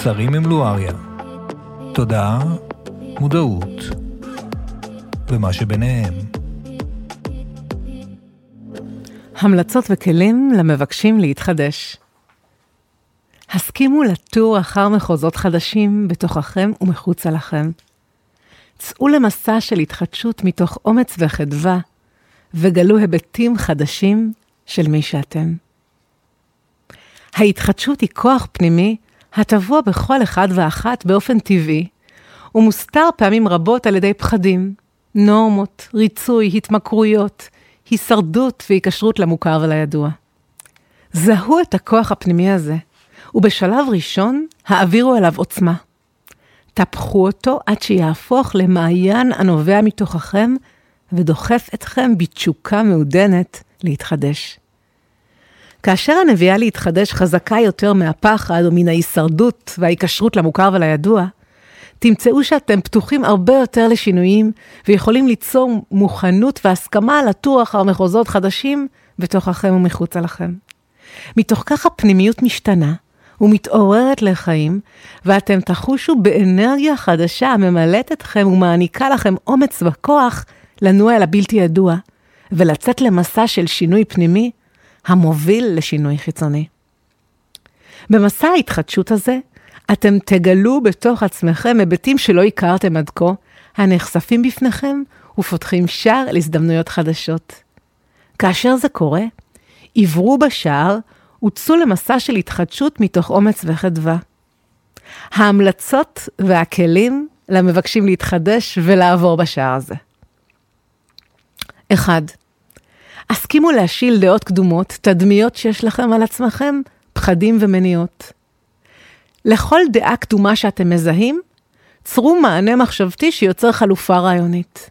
קצרים עם לואריה. תודעה, מודעות, ומה שביניהם. המלצות וכלים למבקשים להתחדש. הסכימו לטור אחר מחוזות חדשים בתוככם ומחוצה לכם. צאו למסע של התחדשות מתוך אומץ וחדווה, וגלו היבטים חדשים של מי שאתם. ההתחדשות היא כוח פנימי הטבוע בכל אחד ואחת באופן טבעי, ומוסתר פעמים רבות על ידי פחדים, נורמות, ריצוי, התמכרויות, הישרדות והיקשרות למוכר ולידוע. זהו את הכוח הפנימי הזה, ובשלב ראשון העבירו אליו עוצמה. טפחו אותו עד שיהפוך למעיין הנובע מתוככם ודוחף אתכם בתשוקה מעודנת להתחדש. כאשר הנביאה להתחדש חזקה יותר מהפחד או מן ההישרדות וההיקשרות למוכר ולידוע, תמצאו שאתם פתוחים הרבה יותר לשינויים ויכולים ליצור מוכנות והסכמה לטור אחר מחוזות חדשים בתוככם ומחוצה לכם. מתוך כך הפנימיות משתנה ומתעוררת לחיים, ואתם תחושו באנרגיה חדשה הממלאת אתכם ומעניקה לכם אומץ וכוח לנוע אל הבלתי ידוע, ולצאת למסע של שינוי פנימי המוביל לשינוי חיצוני. במסע ההתחדשות הזה, אתם תגלו בתוך עצמכם היבטים שלא הכרתם עד כה, הנחשפים בפניכם ופותחים שער להזדמנויות חדשות. כאשר זה קורה, עברו בשער וצאו למסע של התחדשות מתוך אומץ וחדווה. ההמלצות והכלים למבקשים להתחדש ולעבור בשער הזה. 1. הסכימו להשיל דעות קדומות, תדמיות שיש לכם על עצמכם, פחדים ומניעות. לכל דעה קדומה שאתם מזהים, צרו מענה מחשבתי שיוצר חלופה רעיונית.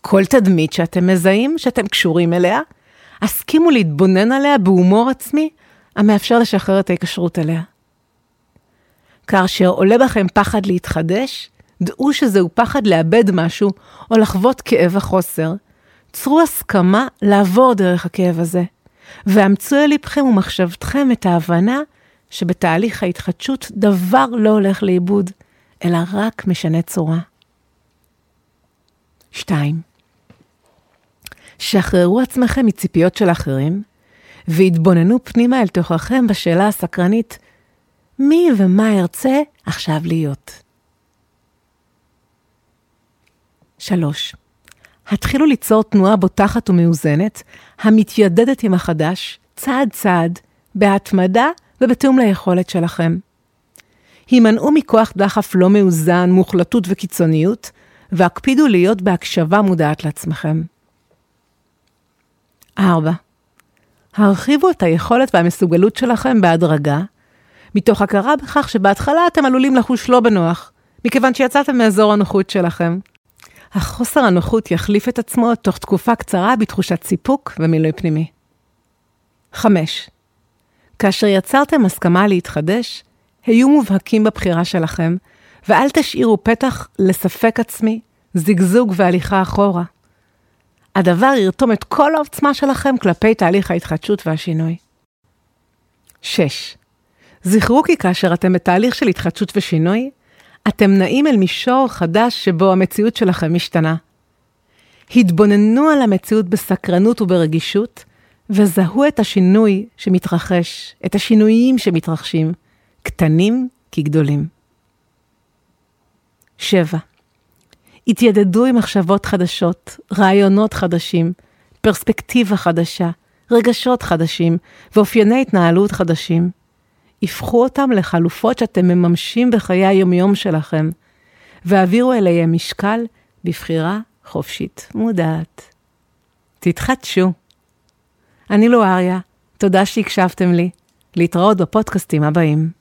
כל תדמית שאתם מזהים, שאתם קשורים אליה, הסכימו להתבונן עליה בהומור עצמי, המאפשר לשחרר את ההיקשרות אליה. כאשר עולה בכם פחד להתחדש, דעו שזהו פחד לאבד משהו או לחוות כאב החוסר, צרו הסכמה לעבור דרך הכאב הזה, ואמצו אל ליבכם ומחשבתכם את ההבנה שבתהליך ההתחדשות דבר לא הולך לאיבוד, אלא רק משנה צורה. 2. שחררו עצמכם מציפיות של אחרים, והתבוננו פנימה אל תוככם בשאלה הסקרנית, מי ומה ארצה עכשיו להיות? 3. התחילו ליצור תנועה בוטחת ומאוזנת, המתיידדת עם החדש, צעד צעד, בהתמדה ובתיאום ליכולת שלכם. הימנעו מכוח דחף לא מאוזן, מוחלטות וקיצוניות, והקפידו להיות בהקשבה מודעת לעצמכם. 4. הרחיבו את היכולת והמסוגלות שלכם בהדרגה, מתוך הכרה בכך שבהתחלה אתם עלולים לחוש לא בנוח, מכיוון שיצאתם מאזור הנוחות שלכם. החוסר הנוחות יחליף את עצמו תוך תקופה קצרה בתחושת סיפוק ומילוי פנימי. 5. כאשר יצרתם הסכמה להתחדש, היו מובהקים בבחירה שלכם, ואל תשאירו פתח לספק עצמי, זיגזוג והליכה אחורה. הדבר ירתום את כל העוצמה שלכם כלפי תהליך ההתחדשות והשינוי. 6. זכרו כי כאשר אתם בתהליך של התחדשות ושינוי, אתם נעים אל מישור חדש שבו המציאות שלכם משתנה. התבוננו על המציאות בסקרנות וברגישות, וזהו את השינוי שמתרחש, את השינויים שמתרחשים, קטנים כגדולים. 7. התיידדו עם מחשבות חדשות, רעיונות חדשים, פרספקטיבה חדשה, רגשות חדשים ואופייני התנהלות חדשים. הפכו אותם לחלופות שאתם מממשים בחיי היומיום שלכם, והעבירו אליהם משקל בבחירה חופשית מודעת. תתחדשו. אני לואריה, תודה שהקשבתם לי. להתראות בפודקאסטים הבאים.